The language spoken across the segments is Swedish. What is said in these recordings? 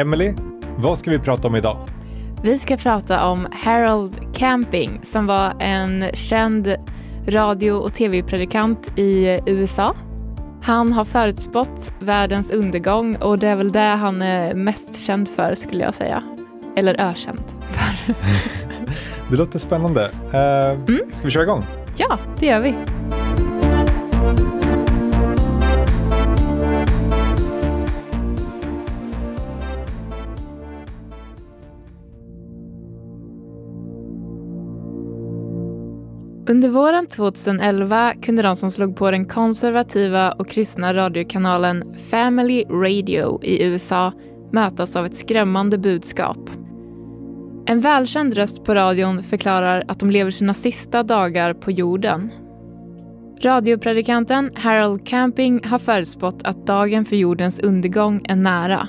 Emily, vad ska vi prata om idag? Vi ska prata om Harold Camping som var en känd radio och tv-predikant i USA. Han har förutspått världens undergång och det är väl det han är mest känd för skulle jag säga. Eller ökänd för. det låter spännande. Uh, mm. Ska vi köra igång? Ja, det gör vi. Under våren 2011 kunde de som slog på den konservativa och kristna radiokanalen Family Radio i USA mötas av ett skrämmande budskap. En välkänd röst på radion förklarar att de lever sina sista dagar på jorden. Radiopredikanten Harold Camping har förutspått att dagen för jordens undergång är nära.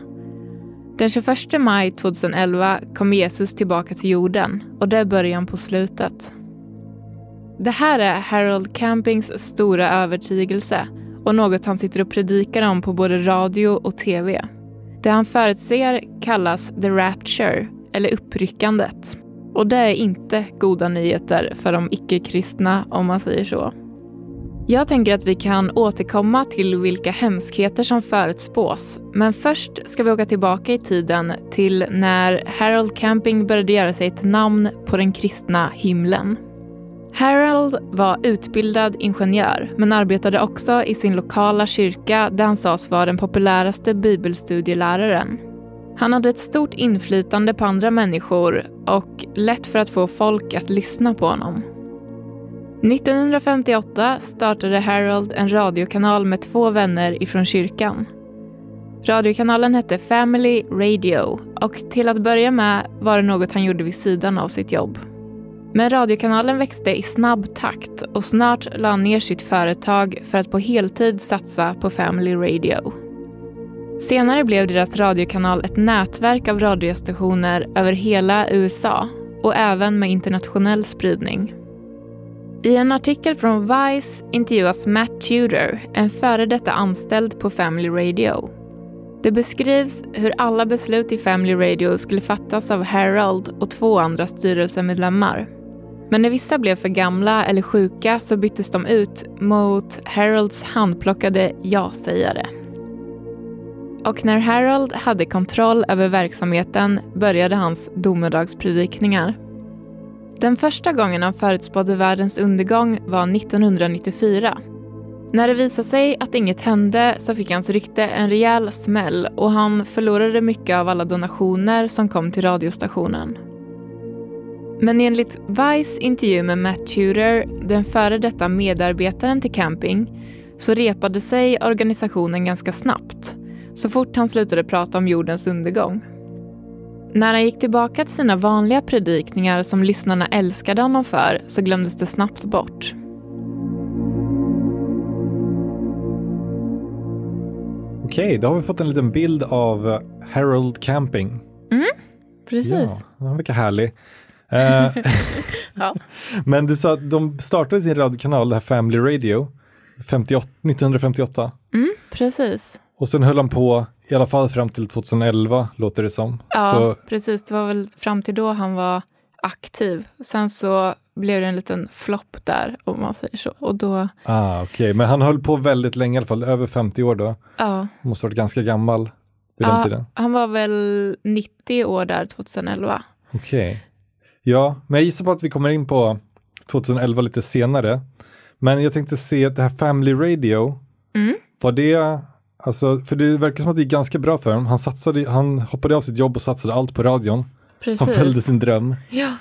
Den 21 maj 2011 kommer Jesus tillbaka till jorden och det är början på slutet. Det här är Harold Campings stora övertygelse och något han sitter och predikar om på både radio och tv. Det han förutser kallas the rapture, eller uppryckandet. Och det är inte goda nyheter för de icke-kristna om man säger så. Jag tänker att vi kan återkomma till vilka hemskheter som förutspås. Men först ska vi åka tillbaka i tiden till när Harold Camping började göra sig ett namn på den kristna himlen. Harold var utbildad ingenjör men arbetade också i sin lokala kyrka där han sades vara den populäraste bibelstudieläraren. Han hade ett stort inflytande på andra människor och lätt för att få folk att lyssna på honom. 1958 startade Harold en radiokanal med två vänner ifrån kyrkan. Radiokanalen hette Family Radio och till att börja med var det något han gjorde vid sidan av sitt jobb. Men radiokanalen växte i snabb takt och snart la han ner sitt företag för att på heltid satsa på Family Radio. Senare blev deras radiokanal ett nätverk av radiostationer över hela USA och även med internationell spridning. I en artikel från Vice intervjuas Matt Tudor, en före detta anställd på Family Radio. Det beskrivs hur alla beslut i Family Radio skulle fattas av Harold och två andra styrelsemedlemmar. Men när vissa blev för gamla eller sjuka så byttes de ut mot Harolds handplockade ja-sägare. Och när Harold hade kontroll över verksamheten började hans domedagspredikningar. Den första gången han förutspådde världens undergång var 1994. När det visade sig att inget hände så fick hans rykte en rejäl smäll och han förlorade mycket av alla donationer som kom till radiostationen. Men enligt Vice intervju med Matt Tudor, den före detta medarbetaren till Camping, så repade sig organisationen ganska snabbt, så fort han slutade prata om jordens undergång. När han gick tillbaka till sina vanliga predikningar som lyssnarna älskade honom för så glömdes det snabbt bort. Okej, då har vi fått en liten bild av Harold Camping. Mm, precis. Ja, han verkar härlig. Eh, ja. Men du sa att de startade sin radiokanal, det här Family Radio, 58, 1958. Mm, precis. Och sen höll han på i alla fall fram till 2011, låter det som. Ja, så... precis. Det var väl fram till då han var aktiv. Sen så blev det en liten flopp där, om man säger så. Och då... Ah, Okej, okay. men han höll på väldigt länge i alla fall, över 50 år då. Ja. Måste ha varit ganska gammal vid ja, den tiden. Han var väl 90 år där 2011. Okej. Okay. Ja, men jag gissar på att vi kommer in på 2011 lite senare. Men jag tänkte se det här Family Radio. Mm. Var det, alltså, för det verkar som att det är ganska bra för honom. Han, satsade, han hoppade av sitt jobb och satsade allt på radion. Precis. Han följde sin dröm. Ja,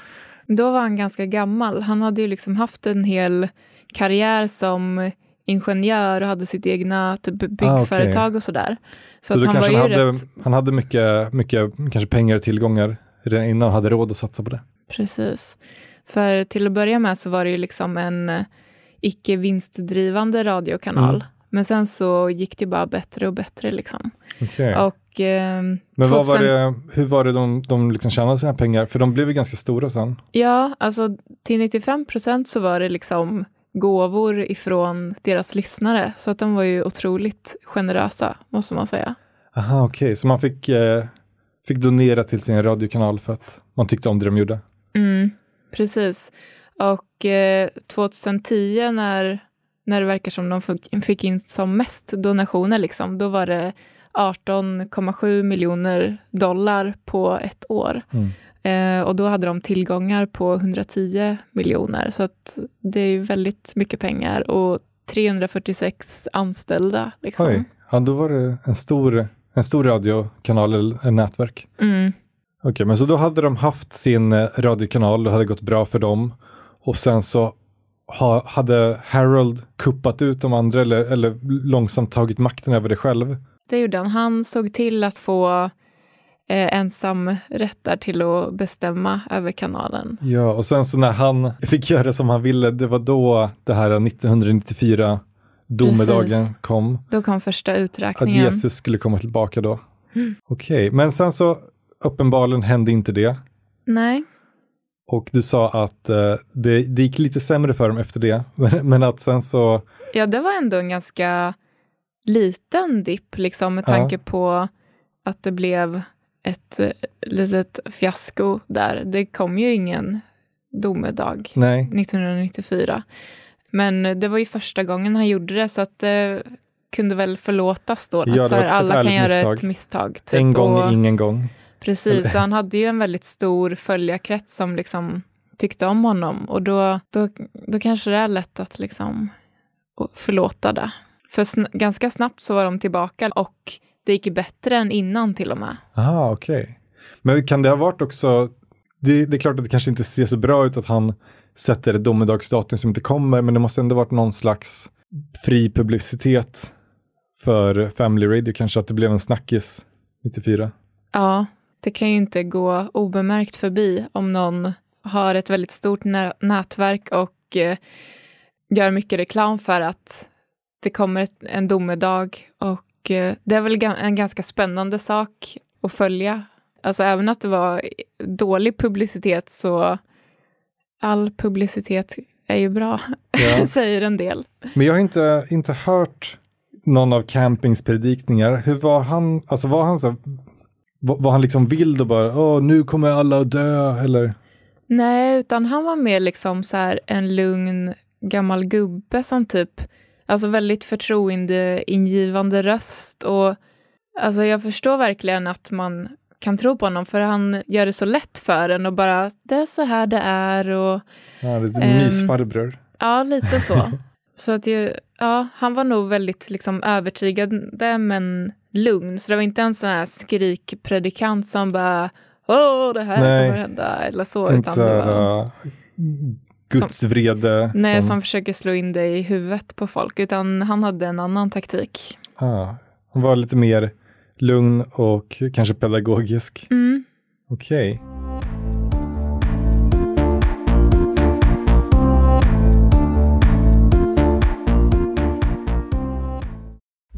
då var han ganska gammal. Han hade ju liksom haft en hel karriär som ingenjör och hade sitt egna typ byggföretag ah, okay. och sådär. Så, så han, kanske han, hade, rätt... han hade mycket, mycket kanske pengar och tillgångar redan innan han hade råd att satsa på det. Precis. För till att börja med så var det ju liksom en eh, icke vinstdrivande radiokanal. Mm. Men sen så gick det bara bättre och bättre liksom. Okay. Och, eh, Men 2000... vad var det, hur var det de, de liksom tjänade sina pengar? För de blev ju ganska stora sen. Ja, alltså till 95 procent så var det liksom gåvor ifrån deras lyssnare. Så att de var ju otroligt generösa, måste man säga. Aha, okej, okay. så man fick, eh, fick donera till sin radiokanal för att man tyckte om det de gjorde. Mm, precis. Och eh, 2010 när, när det verkar som de fick, in som mest donationer, liksom, då var det 18,7 miljoner dollar på ett år. Mm. Eh, och då hade de tillgångar på 110 miljoner. Så att det är väldigt mycket pengar och 346 anställda. Liksom. Oj, ja, då var det en stor, en stor radiokanal eller nätverk. Mm. Okej, men så då hade de haft sin eh, radiokanal, det hade gått bra för dem. Och sen så ha, hade Harold kuppat ut de andra eller, eller långsamt tagit makten över det själv. Det gjorde han. Han såg till att få eh, ensam rättar till att bestämma över kanalen. Ja, och sen så när han fick göra som han ville, det var då det här 1994 domedagen Precis. kom. Då kom första Att uträkningen. Jesus skulle komma tillbaka då. Mm. Okej, men sen så uppenbarligen hände inte det. Nej, Och du sa att eh, det, det gick lite sämre för dem efter det. Men, men att sen så, ja det var ändå en ganska liten dipp liksom med Ja. tanke på att det blev ett eh, litet fiasko där. Det kom ju ingen domedag nej, 1994. Men det var ju första gången han gjorde det så att det kunde väl förlåtas då. Ja, att så här, alla kan göra misstag. ett misstag. Typ, en gång och, ingen gång. Precis, så han hade ju en väldigt stor följarkrets som liksom tyckte om honom och då, då, då kanske det är lätt att liksom förlåta det. För sn- ganska snabbt så var de tillbaka och det gick bättre än innan till och med. Aha, okej. Men kan det ha varit också, det, det är klart att det kanske inte ser så bra ut att han sätter ett domedagsdatum som inte kommer, men det måste ändå varit någon slags fri publicitet för Family Radio, kanske att det blev en snackis 94. Ja, det kan ju inte gå obemärkt förbi om någon har ett väldigt stort nä- nätverk och eh, gör mycket reklam för att det kommer ett, en domedag och eh, det är väl en ganska spännande sak att följa. Alltså även att det var dålig publicitet så all publicitet är ju bra, Ja. säger en del. Men jag har inte, inte hört någon av Campings predikningar. Hur var han, alltså var han så, var han liksom vild och bara, åh nu kommer alla att dö, eller? Nej, utan han var mer liksom så här en lugn gammal gubbe som typ, alltså väldigt förtroendeingivande röst och alltså jag förstår verkligen att man kan tro på honom för han gör det så lätt för en och bara, det är så här det är och Ja, lite Ehm, mysfarbror. ja, lite så. så att jag, ja, han var nog väldigt liksom övertygande men lugn, så det var inte en sån här skrikpredikant som bara, åh, det här Nej. kommer hända eller så, Inte utan det var... uh, Guds vrede. Nej, som... som, försöker slå in det i huvudet på folk, utan han hade en annan taktik. ah, han var lite mer lugn och kanske pedagogisk. Mm. Okej.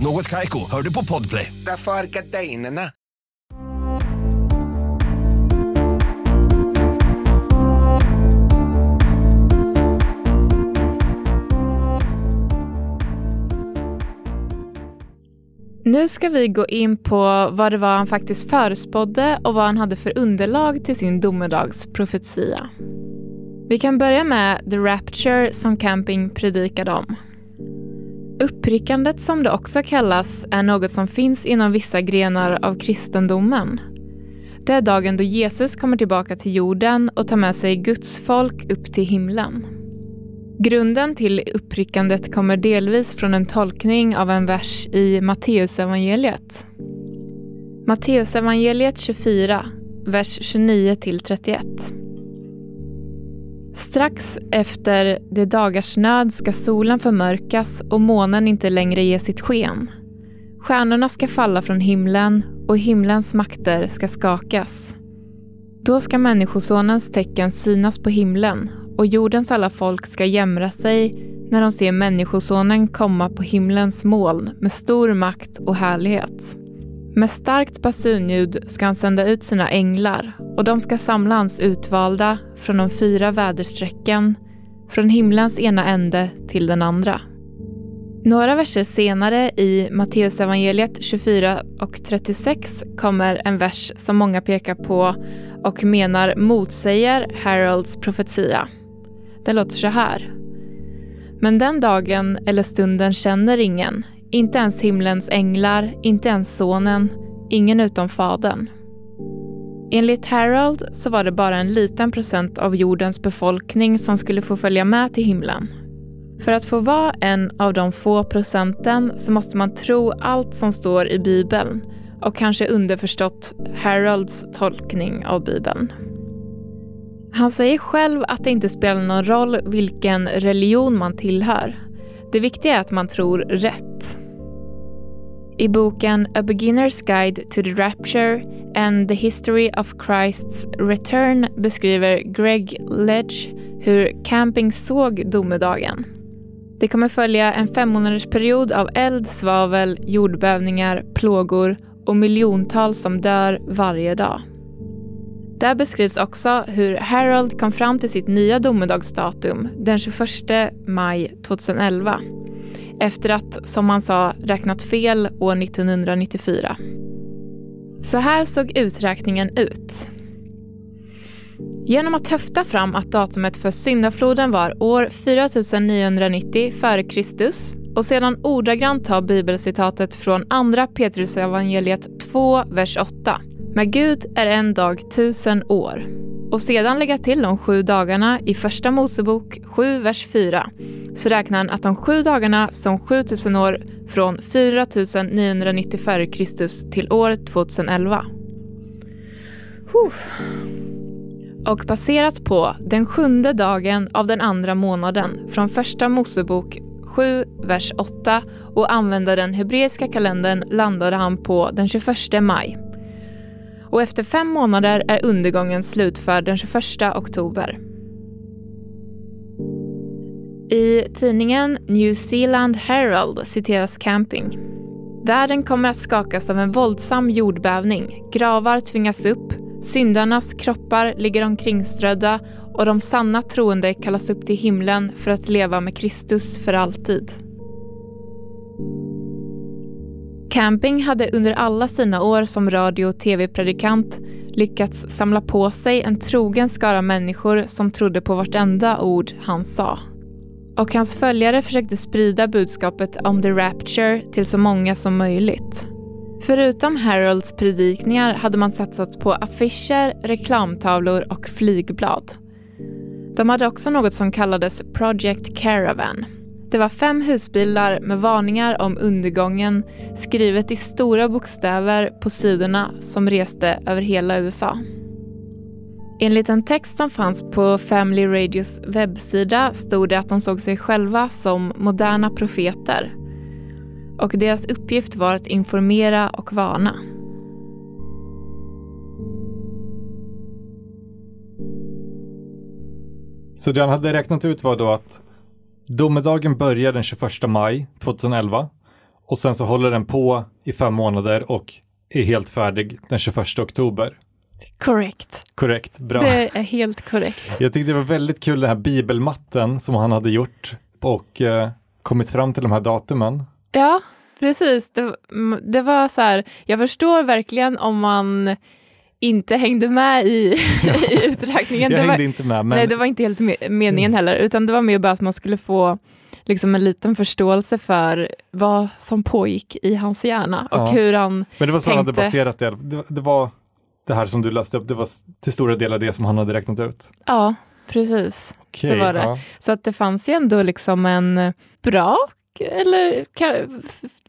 Något Kaiko, hör du på Podplay. Därför är gardinerna. Nu ska vi gå in på vad det var han faktiskt förespådde och vad han hade för underlag till sin domedagsprofetia. Vi kan börja med The Rapture som Camping predikade om. Uppryckandet som det också kallas är något som finns inom vissa grenar av kristendomen. Det är dagen då Jesus kommer tillbaka till jorden och tar med sig Guds folk upp till himlen. Grunden till uppryckandet kommer delvis från en tolkning av en vers i Matteusevangeliet. Matteusevangeliet 24, vers 29-31. Strax efter de dagars nöd ska solen förmörkas och månen inte längre ge sitt sken. Stjärnorna ska falla från himlen och himlens makter ska skakas. Då ska Människosonens tecken synas på himlen och jordens alla folk ska jämra sig när de ser Människosonen komma på himlens moln med stor makt och härlighet. Med starkt basunljud ska han sända ut sina änglar och de ska samla hans utvalda från de fyra väderstrecken, från himlens ena ände till den andra. Några verser senare i Matteusevangeliet 24 och 36 kommer en vers som många pekar på och menar motsäger Harolds profetia. Den låter så här. Men den dagen eller stunden känner ingen, inte ens himlens änglar, inte ens sonen, ingen utom fadern. Enligt Harold så var det bara en liten procent av jordens befolkning som skulle få följa med till himlen. För att få vara en av de få procenten så måste man tro allt som står i Bibeln och kanske underförstått Harolds tolkning av Bibeln. Han säger själv att det inte spelar någon roll vilken religion man tillhör. Det viktiga är att man tror rätt. I boken A Beginner's Guide to the Rapture and the History of Christ's Return beskriver Greg Ledge hur camping såg domedagen. Det kommer följa en femmånadersperiod av eld, svavel, jordbävningar, plågor och miljontals som dör varje dag. Där beskrivs också hur Harold kom fram till sitt nya domedagsdatum den 21 maj 2011 efter att, som han sa, räknat fel år 1994. Så här såg uträkningen ut. Genom att höfta fram att datumet för syndafloden var år 4990 f.Kr. och sedan ordagrant ta bibelcitatet från andra Petrusevangeliet 2, vers 8 med Gud är en dag tusen år. Och sedan lägga till de sju dagarna i Första Mosebok 7, vers 4 så räknar han att de sju dagarna som 7000 år från 4990 f.Kr. till år 2011. Och baserat på den sjunde dagen av den andra månaden från Första Mosebok 7, vers 8 och använda den hebreiska kalendern landade han på den 21 maj och efter fem månader är undergången slutförd den 21 oktober. I tidningen New Zealand Herald citeras camping. Världen kommer att skakas av en våldsam jordbävning. Gravar tvingas upp, syndarnas kroppar ligger omkringströdda och de sanna troende kallas upp till himlen för att leva med Kristus för alltid. Camping hade under alla sina år som radio och tv-predikant lyckats samla på sig en trogen skara människor som trodde på vartenda ord han sa. Och hans följare försökte sprida budskapet om the rapture till så många som möjligt. Förutom Harolds predikningar hade man satsat på affischer, reklamtavlor och flygblad. De hade också något som kallades Project Caravan det var fem husbilar med varningar om undergången skrivet i stora bokstäver på sidorna som reste över hela USA. Enligt en text som fanns på Family Radios webbsida stod det att de såg sig själva som moderna profeter och deras uppgift var att informera och varna. Så det han hade räknat ut var då att Domedagen börjar den 21 maj 2011 och sen så håller den på i fem månader och är helt färdig den 21 oktober. Korrekt. Korrekt, bra. Det är helt korrekt. Jag tyckte det var väldigt kul den här bibelmatten som han hade gjort och eh, kommit fram till de här datumen. Ja, precis. Det, det var så här, jag förstår verkligen om man inte hängde med i, i uträkningen. Jag det hängde var, inte med. Men... Nej, det var inte helt meningen heller, utan det var mer bara att man skulle få liksom en liten förståelse för vad som pågick i hans hjärna och ja. hur han Men det var så tänkte... han hade baserat det. det. Det var det här som du läste upp, det var till stora delar det som han hade räknat ut. Ja, precis. Okej, det var det. Ja. Så att det fanns ju ändå liksom en bra eller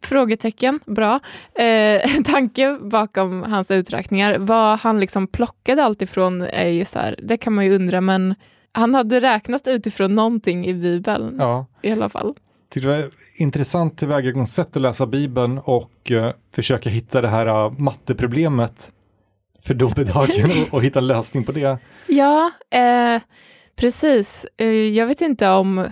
frågetecken, bra, eh, tanke bakom hans uträkningar. Vad han liksom plockade allt ifrån är ju så här, det kan man ju undra, men han hade räknat utifrån någonting i Bibeln ja. i alla fall. Det var intressant tillvägagångssätt att läsa Bibeln och uh, försöka hitta det här uh, matteproblemet för domedagen och, och hitta lösning på det. Ja, eh, precis. Eh, jag vet inte om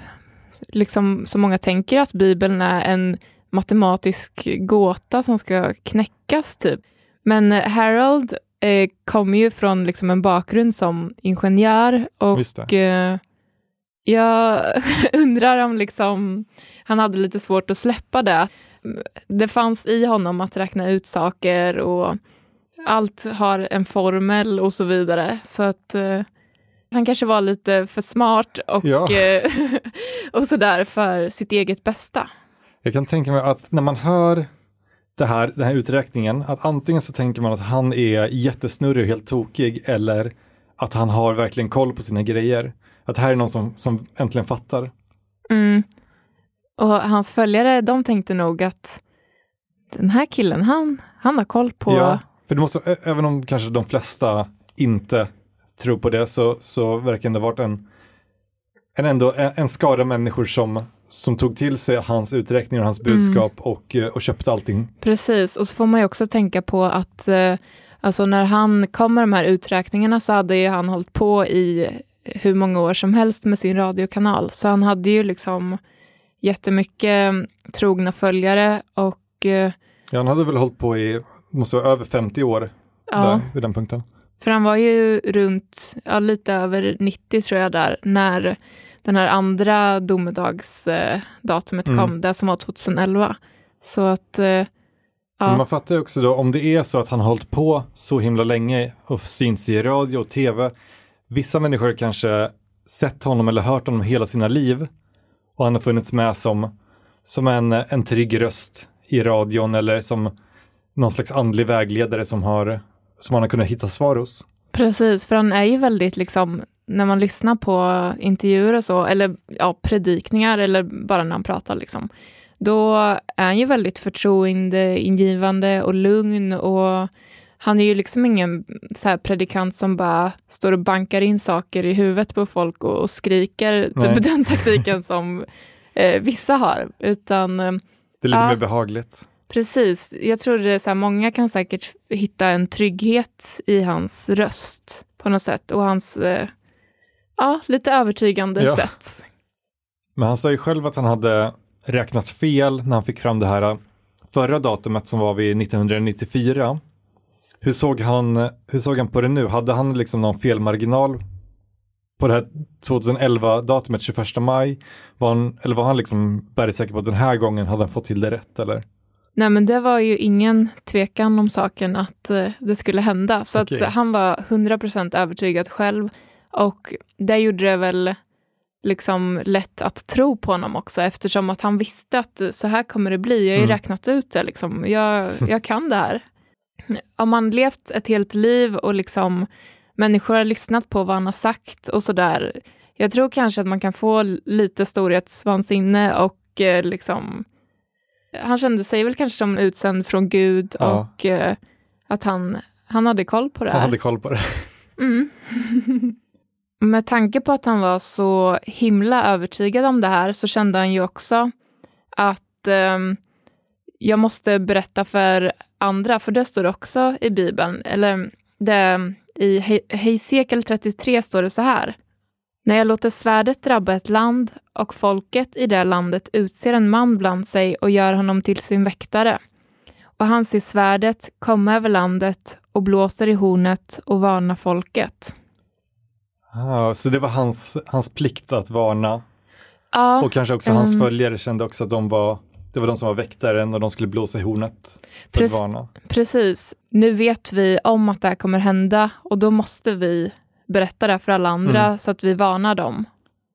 liksom, så många tänker att Bibeln är en matematisk gåta som ska knäckas, typ. Men Harold eh, kommer ju från liksom, en bakgrund som ingenjör och eh, jag undrar om liksom, han hade lite svårt att släppa det. Det fanns i honom att räkna ut saker och allt har en formel och så vidare. Så att eh, han kanske var lite för smart och, ja. Eh, och sådär för sitt eget bästa. Jag kan tänka mig att när man hör det här, den här uträkningen, att antingen så tänker man att han är jättesnurrig och helt tokig eller att han har verkligen koll på sina grejer. Att här är någon som, som äntligen fattar. Mm. Och hans följare, de tänkte nog att den här killen, han, han har koll på... Ja, för det måste, även om kanske de flesta inte tror på det, så, så verkar det ha varit en, en, ändå, en, en skara människor som, som tog till sig hans uträkningar och hans mm. budskap mm. och, och köpte allting. Precis, och så får man ju också tänka på att eh, alltså när han kom med de här uträkningarna så hade ju han hållit på i hur många år som helst med sin radiokanal, så han hade ju liksom jättemycket trogna följare och... Eh, ja, han hade väl hållit på i, måste vara över 50 år ja, där, vid den punkten. För han var ju runt, ja, lite över 90 tror jag där, när den här andra domedagsdatumet eh, kom, mm. det som var 2011. Så att eh, Ja. Men man fattar ju också då om det är så att han har hållit på så himla länge och syns i radio och tv. Vissa människor kanske sett honom eller hört honom hela sina liv och han har funnits med som, som en, en trygg röst i radion eller som någon slags andlig vägledare som, har, som han har kunnat hitta svar hos. Precis, för han är ju väldigt liksom, när man lyssnar på intervjuer och så, eller ja, predikningar eller bara när han pratar, liksom, då är han ju väldigt förtroendeingivande och lugn och han är ju liksom ingen så predikant som bara står och bankar in saker i huvudet på folk och, och skriker, typ den taktiken som eh, vissa har. Utan, eh, det är lite ja, mer behagligt. Precis. Jag tror det så här, många kan säkert hitta en trygghet i hans röst på något sätt och hans eh, ja, lite övertygande ja. sätt. Men han sa ju själv att han hade räknat fel när han fick fram det här eh, förra datumet som var vid 1994 hur såg, han, hur såg han på det nu? Hade han liksom någon felmarginal på det här 2011-datumet, 21 maj? Var han, eller var han liksom bergsäker på att den här gången hade han fått till det rätt? Eller? Nej, men det var ju ingen tvekan om saken att uh, det skulle hända. Så okay. att han var 100% övertygad själv. Och det gjorde det väl liksom lätt att tro på honom också eftersom att han visste att så här kommer det bli. Jag har ju mm. räknat ut det. Liksom. Jag, jag kan det här om man levt ett helt liv och liksom människor har lyssnat på vad han har sagt och sådär. Jag tror kanske att man kan få lite storhetsvansinne och eh, liksom han kände sig väl kanske som utsänd från Gud ja. och eh, att han, han hade koll på det här. Han hade koll på det. Mm. Med tanke på att han var så himla övertygad om det här så kände han ju också att eh, jag måste berätta för andra, för det står också i Bibeln, eller det, i Hesekiel 33 står det så här. När jag låter svärdet drabba ett land och folket i det landet utser en man bland sig och gör honom till sin väktare. Och han ser svärdet komma över landet och blåser i hornet och varnar folket. Ah, så det var hans, hans plikt att varna? Ja, och kanske också um, hans följare kände också att de var det var de som var väktaren och de skulle blåsa i hornet för att varna. Precis. Nu vet vi om att det här kommer hända och då måste vi berätta det för alla andra mm. så att vi varnar dem.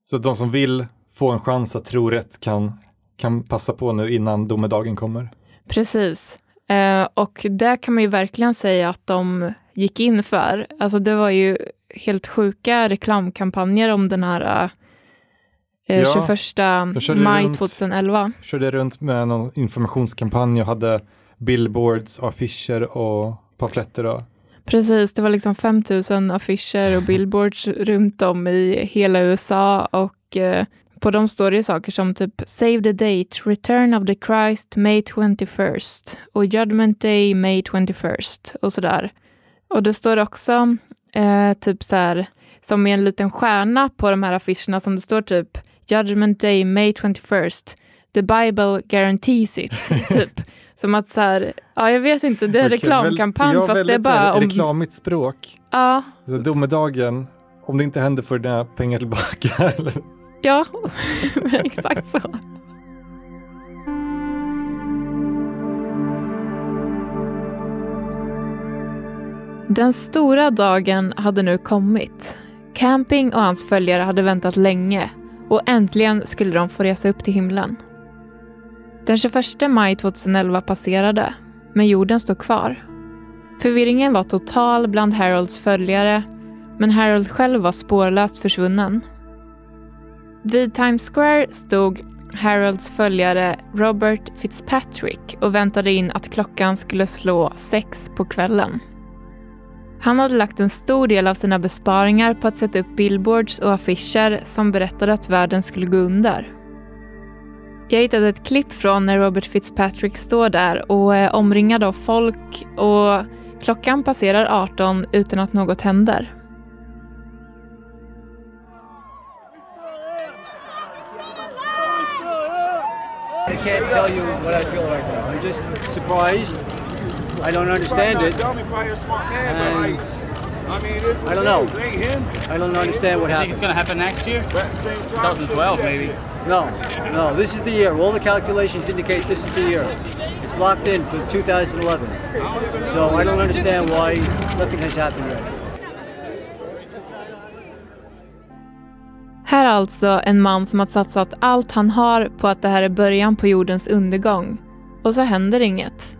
Så att de som vill få en chans att tro rätt kan, kan passa på nu innan domedagen kommer. Precis. Eh, och det kan man ju verkligen säga att de gick in för. Alltså det var ju helt sjuka reklamkampanjer om den här eh, ja, 21 maj runt, 2011. Körde runt med någon informationskampanj och hade billboards och affischer och pamfletter. Och... Precis, det var liksom 5000 affischer och billboards runt om i hela USA och eh, på dem står det saker som typ Save the date, Return of the Christ May 21st och Judgment Day May 21st och sådär. Och det står också eh, typ så här, som med en liten stjärna på de här affischerna som det står typ Judgment Day, May 21st. The Bible guarantees it. typ. Som att så här, ja jag vet inte, det är en Okej, reklamkampanj väl- fast det är bara om... Reklamigt språk. Ja, Så domedagen, om det inte händer får du dina pengar tillbaka. Ja, exakt så. Den stora dagen hade nu kommit. Camping och hans följare hade väntat länge och äntligen skulle de få resa upp till himlen. Den 21 maj 2011 passerade, men jorden stod kvar. Förvirringen var total bland Harolds följare, men Harold själv var spårlöst försvunnen. Vid Times Square stod Harolds följare Robert Fitzpatrick och väntade in att klockan skulle slå sex på kvällen. Han hade lagt en stor del av sina besparingar på att sätta upp billboards och affischer som berättade att världen skulle gå under. Jag hittade ett klipp från när Robert Fitzpatrick står där och är omringad av folk och klockan passerar 18 utan att något händer. I can't tell you what I feel right now. I'm just surprised. I don't understand it. And I don't know. I don't understand what I think it's going to happen next year? 2012, maybe. No, no, this is the year. All the calculations indicate this is the year. It's locked in for 2011. So I don't understand why nothing has happened yet. Här är alltså en man som har satsat allt han har på att det här är början på jordens undergång. Och så händer inget.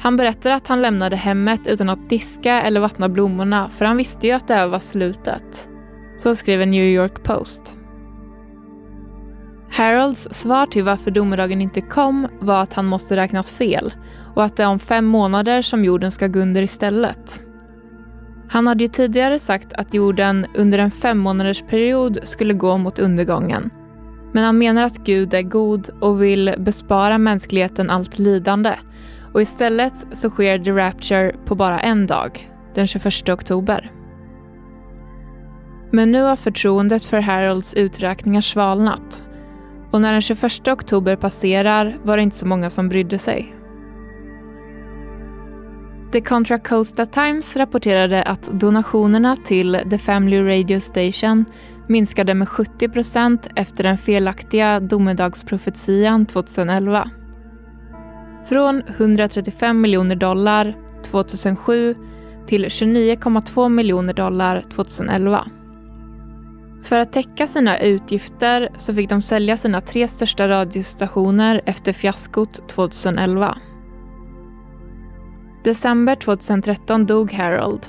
Han berättar att han lämnade hemmet utan att diska eller vattna blommorna för han visste ju att det här var slutet. Så skriver New York Post. Harolds svar till varför domedagen inte kom var att han måste räknat fel och att det är om fem månader som jorden ska gå under istället. Han hade ju tidigare sagt att jorden under en fem månaders period skulle gå mot undergången. Men han menar att Gud är god och vill bespara mänskligheten allt lidande. Och istället så sker The Rapture på bara en dag, den 21 oktober. Men nu har förtroendet för Harolds uträkningar svalnat. Och när den 21 oktober passerar var det inte så många som brydde sig. The Contra Costa Times rapporterade att donationerna till The Family Radio Station minskade med 70 procent efter den felaktiga domedagsprofetian 2011. Från 135 miljoner dollar 2007 till 29,2 miljoner dollar 2011. För att täcka sina utgifter så fick de sälja sina tre största radiostationer efter fiaskot 2011. December 2013 dog Harold.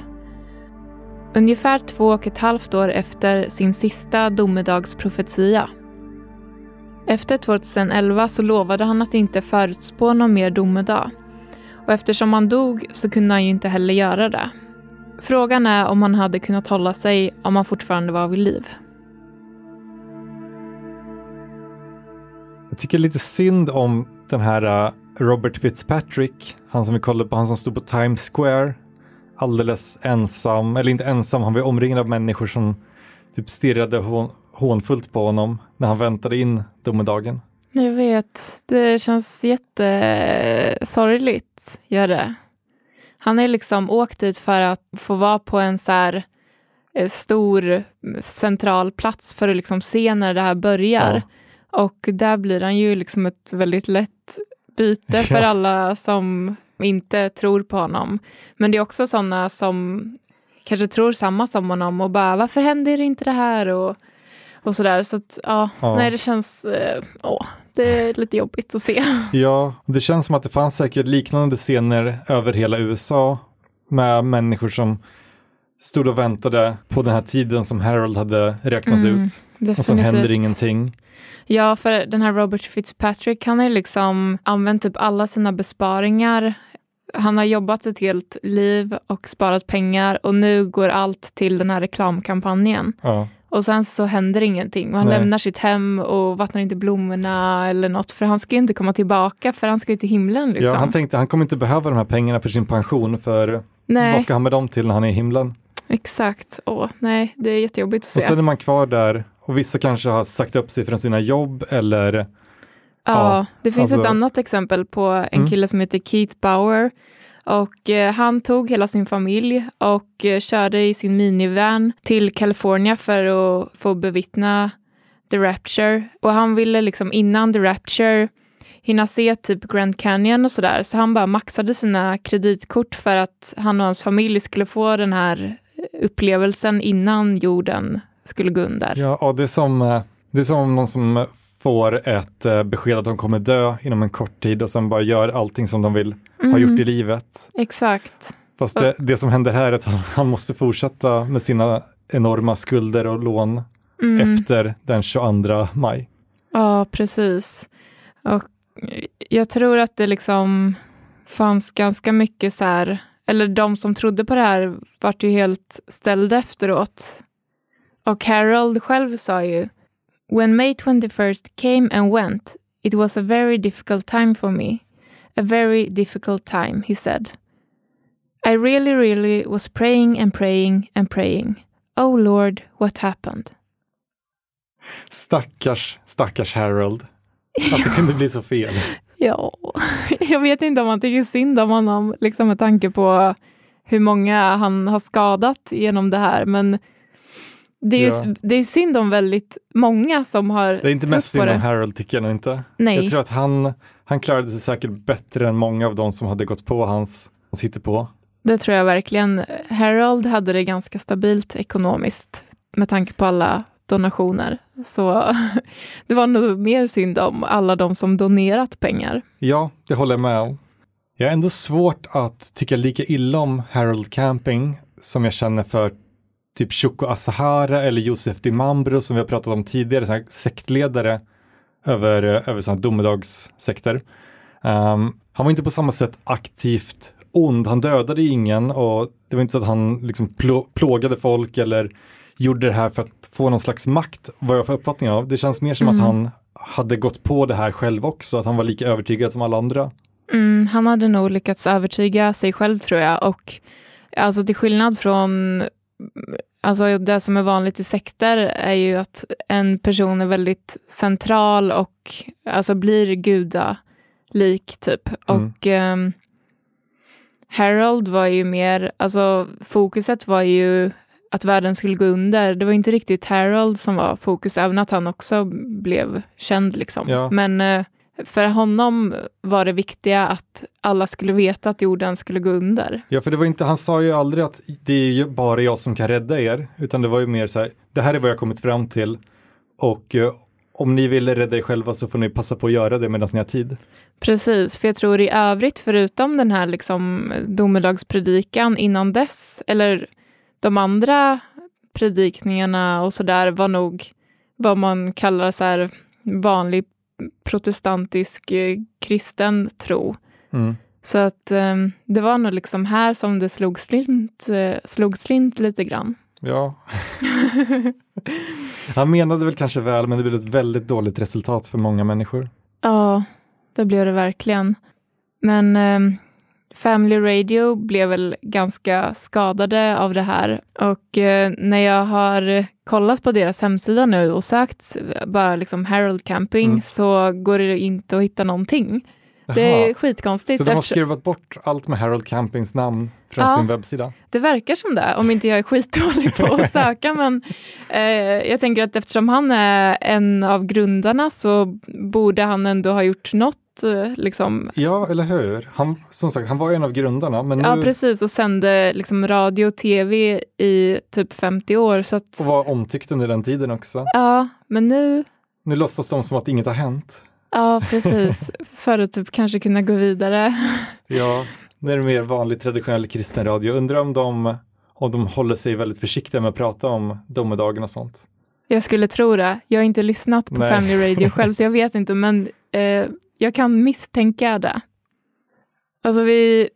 Ungefär två och ett halvt år efter sin sista domedagsprofetia. Efter 2011 så lovade han att inte förutspå någon mer domedag. Och eftersom han dog så kunde han ju inte heller göra det. Frågan är om han hade kunnat hålla sig om han fortfarande var vid liv. Jag tycker lite synd om den här äh, Robert Fitzpatrick, han som vi kollade på, han som stod på Times Square, alldeles ensam, eller inte ensam, han var omringad av människor som typ stirrade hånfullt på honom när han väntade in domedagen. Jag vet, det känns jättesorgligt, gör det. Han är liksom åkt dit för att få vara på en så här eh, stor central plats för att liksom se när det här börjar. Ja. Och där blir han ju liksom ett väldigt lätt byte för Ja. alla som inte tror på honom. Men det är också sådana som kanske tror samma som honom och bara varför händer inte det här och, och sådär. Så att ja, Ja. nej det känns, eh, åh, det är lite jobbigt att se. Ja, det känns som att det fanns säkert liknande scener över hela USA med människor som stod och väntade på den här tiden som Harold hade räknat Mm, ut. Och sen händer Definitivt. ingenting. Ja, för den här Robert Fitzpatrick, han har ju liksom använt typ alla sina besparingar. Han har jobbat ett helt liv och sparat pengar och nu går allt till den här reklamkampanjen. Ja. Och sen så händer ingenting. Och han Nej. lämnar sitt hem och vattnar inte blommorna eller något. För han ska inte komma tillbaka för han ska ju till himlen liksom. Ja, han tänkte han kommer inte behöva de här pengarna för sin pension för Nej, Vad ska han med dem till när han är i himlen? exakt. Åh, nej, det är jättejobbigt att Och se. sen är man kvar där och vissa kanske har sagt upp sig från sina jobb eller Ja, Ja, det finns alltså- ett annat exempel på en Mm. kille som heter Keith Bauer. Och eh, han tog hela sin familj och eh, körde i sin minivan till California för att få bevittna The Rapture. Och han ville liksom innan The Rapture hinna se typ Grand Canyon och sådär. Så han bara maxade sina kreditkort för att han och hans familj skulle få den här upplevelsen innan jorden skulle gå under. Ja, och det, är som, eh, det är som någon som eh, får ett eh, besked att de kommer dö inom en kort tid och sen bara gör allting som de vill ha Mm, gjort i livet. Exakt. Fast det, det som händer här är att han, han måste fortsätta med sina enorma skulder och lån Mm. efter den 22 maj. Ja, precis. Och jag tror att det liksom fanns ganska mycket så här, eller de som trodde på det här vart ju helt ställda efteråt. Och Harold själv sa ju When May 21st came and went it was a very difficult time for me. A very difficult time, he said. I really, really was praying and praying and praying. Oh Lord, what happened? Stackars, stackars Harold. Att det kunde bli så fel. Ja, jag vet inte om man tycker synd om honom, liksom med tanke på hur många han har skadat genom det här, men det är, ju, Ja. det är synd om väldigt många som har Det är inte mest på synd om. Harold tycker jag inte. Nej, Jag tror att han, han klarade sig säkert bättre än många av de som hade gått på hans, hans hittepå. det tror jag verkligen. Harold hade det ganska stabilt ekonomiskt med tanke på alla donationer. Så det var nog mer synd om alla de som donerat pengar. Ja, det håller jag med om. Jag har ändå svårt att tycka lika illa om Harold Camping som jag känner för typ Shoko Asahara eller Josef Dimambro som vi har pratat om tidigare, så sektledare över, över sådana domedagssekter. Um, han var inte på samma sätt aktivt ond, han dödade ingen och det var inte så att han liksom plå, plågade folk eller gjorde det här för att få någon slags makt, vad jag får uppfattning av. Det känns mer som att han hade gått på det här själv också, att han var lika övertygad som alla andra. Mm, han hade nog lyckats övertyga sig själv tror jag. Och alltså till skillnad från alltså det som är vanligt i sekter är ju att en person är väldigt central och alltså blir gudalik typ. Mm. Och ehm, Harold var ju mer, alltså fokuset var ju att världen skulle gå under. Det var inte riktigt Harold som var fokus, även att han också blev känd liksom. Ja. Men eh, för honom var det viktiga att alla skulle veta att jorden skulle gå under. Ja, för det var inte, han sa ju aldrig att det är ju bara jag som kan rädda er, utan det var ju mer så här, det här är vad jag kommit fram till och eh, om ni vill rädda er själva så får ni passa på att göra det medan ni har tid. Precis, för jag tror i övrigt, förutom den här liksom domedagspredikan innan dess, eller de andra predikningarna och sådär var nog vad man kallar så här vanlig protestantisk eh, kristen tro. Mm. Så att eh, det var nog liksom här som det slog slint, eh, slog slint lite grann. Ja. han menade väl kanske väl, men det blev ett väldigt dåligt resultat för många människor. Ja, det blev det verkligen. Men Family Radio blev väl ganska skadade av det här. Och eh, när jag har kollat på deras hemsida nu och sökt bara liksom Harold Camping Mm. så går det inte att hitta någonting. Det är Jaha. skitkonstigt. Så de har eftersom- skruvat bort allt med Harold Campings namn från Ja. sin webbsida? Det verkar som det, om inte jag är skitdålig på att söka. men eh, jag tänker att eftersom han är en av grundarna så borde han ändå ha gjort något. Eh, liksom. Ja, eller hur? Han, som sagt, han var en av grundarna, men nu Ja, precis. Och sände liksom radio och tv i typ 50 år. Så att, och var omtyckt under den tiden också. ja, men nu, Nu låtsas de som att inget har hänt. ja precis. För att typ kanske kunna gå vidare. Ja, nu är det mer vanlig traditionell kristen radio. Undrar om de, om de håller sig väldigt försiktiga med att prata om domedagen och sånt. Jag skulle tro det. Jag har inte lyssnat på Nej. Family Radio själv, så jag vet inte, men eh, jag kan misstänka det. Alltså vi,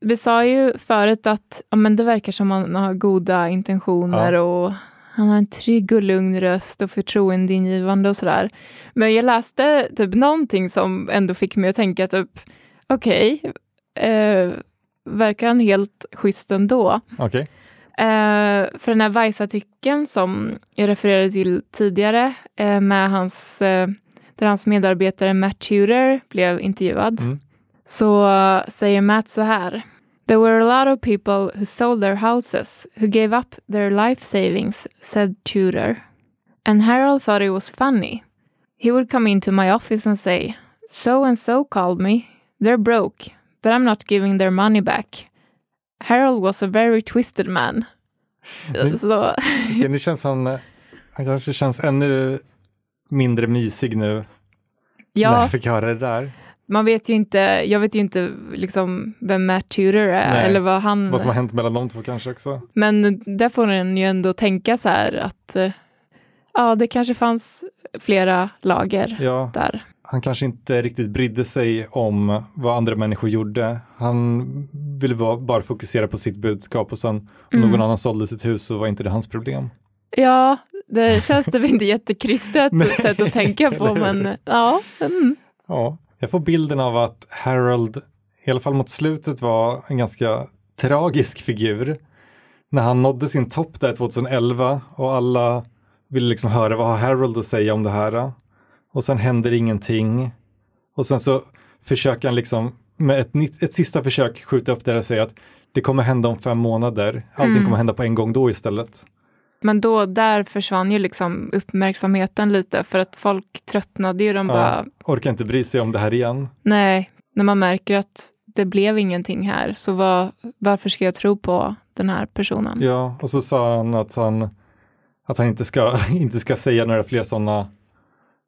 vi sa ju förut att ja, men det verkar som han har goda intentioner och han har en trygg och lugn röst och förtroendeingivande och sådär. Men jag läste typ någonting som ändå fick mig att tänka typ, okej, eh, verkar han helt schysst ändå. Okej. Eh, för den här Vice-artikeln som jag refererade till tidigare, eh, med hans, eh, där hans medarbetare Matt Tudor blev intervjuad, Mm. så eh, säger Matt så här. There were a lot of people who sold their houses, who gave up their life savings, said Tudor. And Harold thought it was funny. He would come into my office and say, So and so called me. They're broke, but I'm not giving their money back. Harold was a very twisted man. Mm. Så, Nu känns han, han kanske känns ännu mindre mysig nu när ja, jag fick höra det där. man vet ju inte, jag vet ju inte liksom vem Matt Tudor är Nej, eller vad han... Vad som har hänt mellan de två kanske också. Men där får en ju ändå tänka så här att eh, ja, det kanske fanns flera lager Ja, där. han kanske inte riktigt brydde sig om vad andra människor gjorde. Han ville bara- bara fokusera på sitt budskap och sen om Mm. någon annan sålde sitt hus så var inte det hans problem. Ja, det känns det väl inte jättekristet sätt att tänka på, men ja. Mm. Ja, jag får bilden av att Harold, i alla fall mot slutet, var en ganska tragisk figur. När han nådde sin topp där 2011 och alla ville liksom höra vad har Harold att säga om det här. Och sen händer ingenting. Och sen så försöker han liksom med ett, nytt, ett sista försök skjuta upp det och säga att det kommer hända om fem månader. Allting Mm. kommer hända på en gång då istället. Men då, där försvann ju liksom uppmärksamheten lite för att folk tröttnade ju. De Ja. bara, Orkar inte bry sig om det här igen. nej, när man märker att det blev ingenting här, så vad, varför ska jag tro på den här personen? Ja, och så sa han att han, att han inte, ska, inte ska säga några fler sådana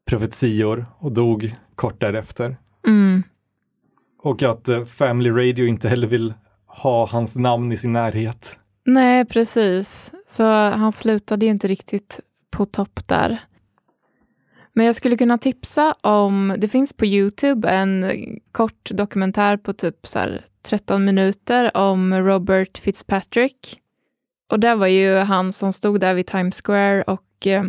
profetior och dog kort därefter. Mm. Och att eh, Family Radio inte heller vill ha hans namn i sin närhet. Nej, precis. Så han slutade ju inte riktigt på topp där. Men jag skulle kunna tipsa om, det finns på Youtube en kort dokumentär på typ så här 13 minuter om Robert Fitzpatrick. Och det var ju han som stod där vid Times Square och eh,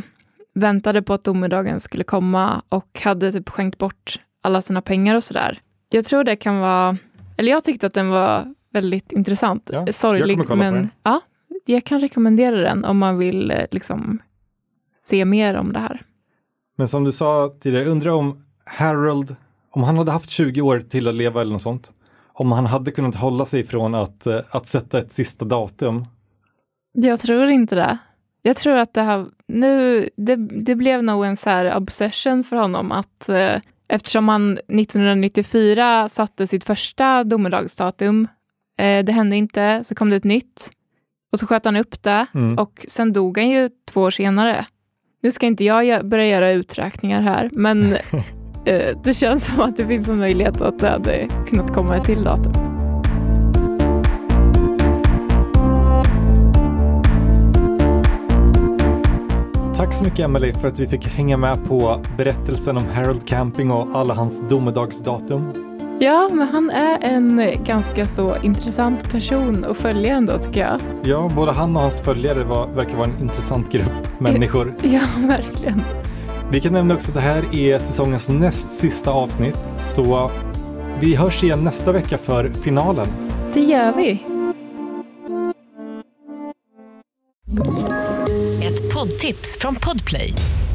väntade på att domedagen skulle komma och hade typ skänkt bort alla sina pengar och sådär. Jag tror det kan vara, eller jag tyckte att den var väldigt intressant. Ja, Sorglig, men ja, jag kan rekommendera den om man vill eh, liksom se mer om det här. Men som du sa tidigare, undrar om Harold, om han hade haft 20 år till att leva eller något sånt, om han hade kunnat hålla sig från att, eh, att sätta ett sista datum. Jag tror inte det. Jag tror att det här, nu, det, det blev nog en så här obsession för honom att eh, eftersom han 1994 satte sitt första domedagsdatum, eh, det hände inte, så kom det ett nytt och så sköt han upp det Mm. och sen dog han ju två år senare. Nu ska inte jag börja göra uträkningar här, men eh, det känns som att det finns en möjlighet att det hade kunnat komma ett till datum. Tack så mycket Emily för att vi fick hänga med på berättelsen om Harold Camping och alla hans domedagsdatum. Ja, men han är en ganska så intressant person att följa ändå tycker jag. Ja, både han och hans följare var, verkar vara en intressant grupp människor. Ja, verkligen. Vi kan nämna också att det här är säsongens näst sista avsnitt, så vi hörs igen nästa vecka för finalen. Det gör vi. Ett poddtips från Podplay.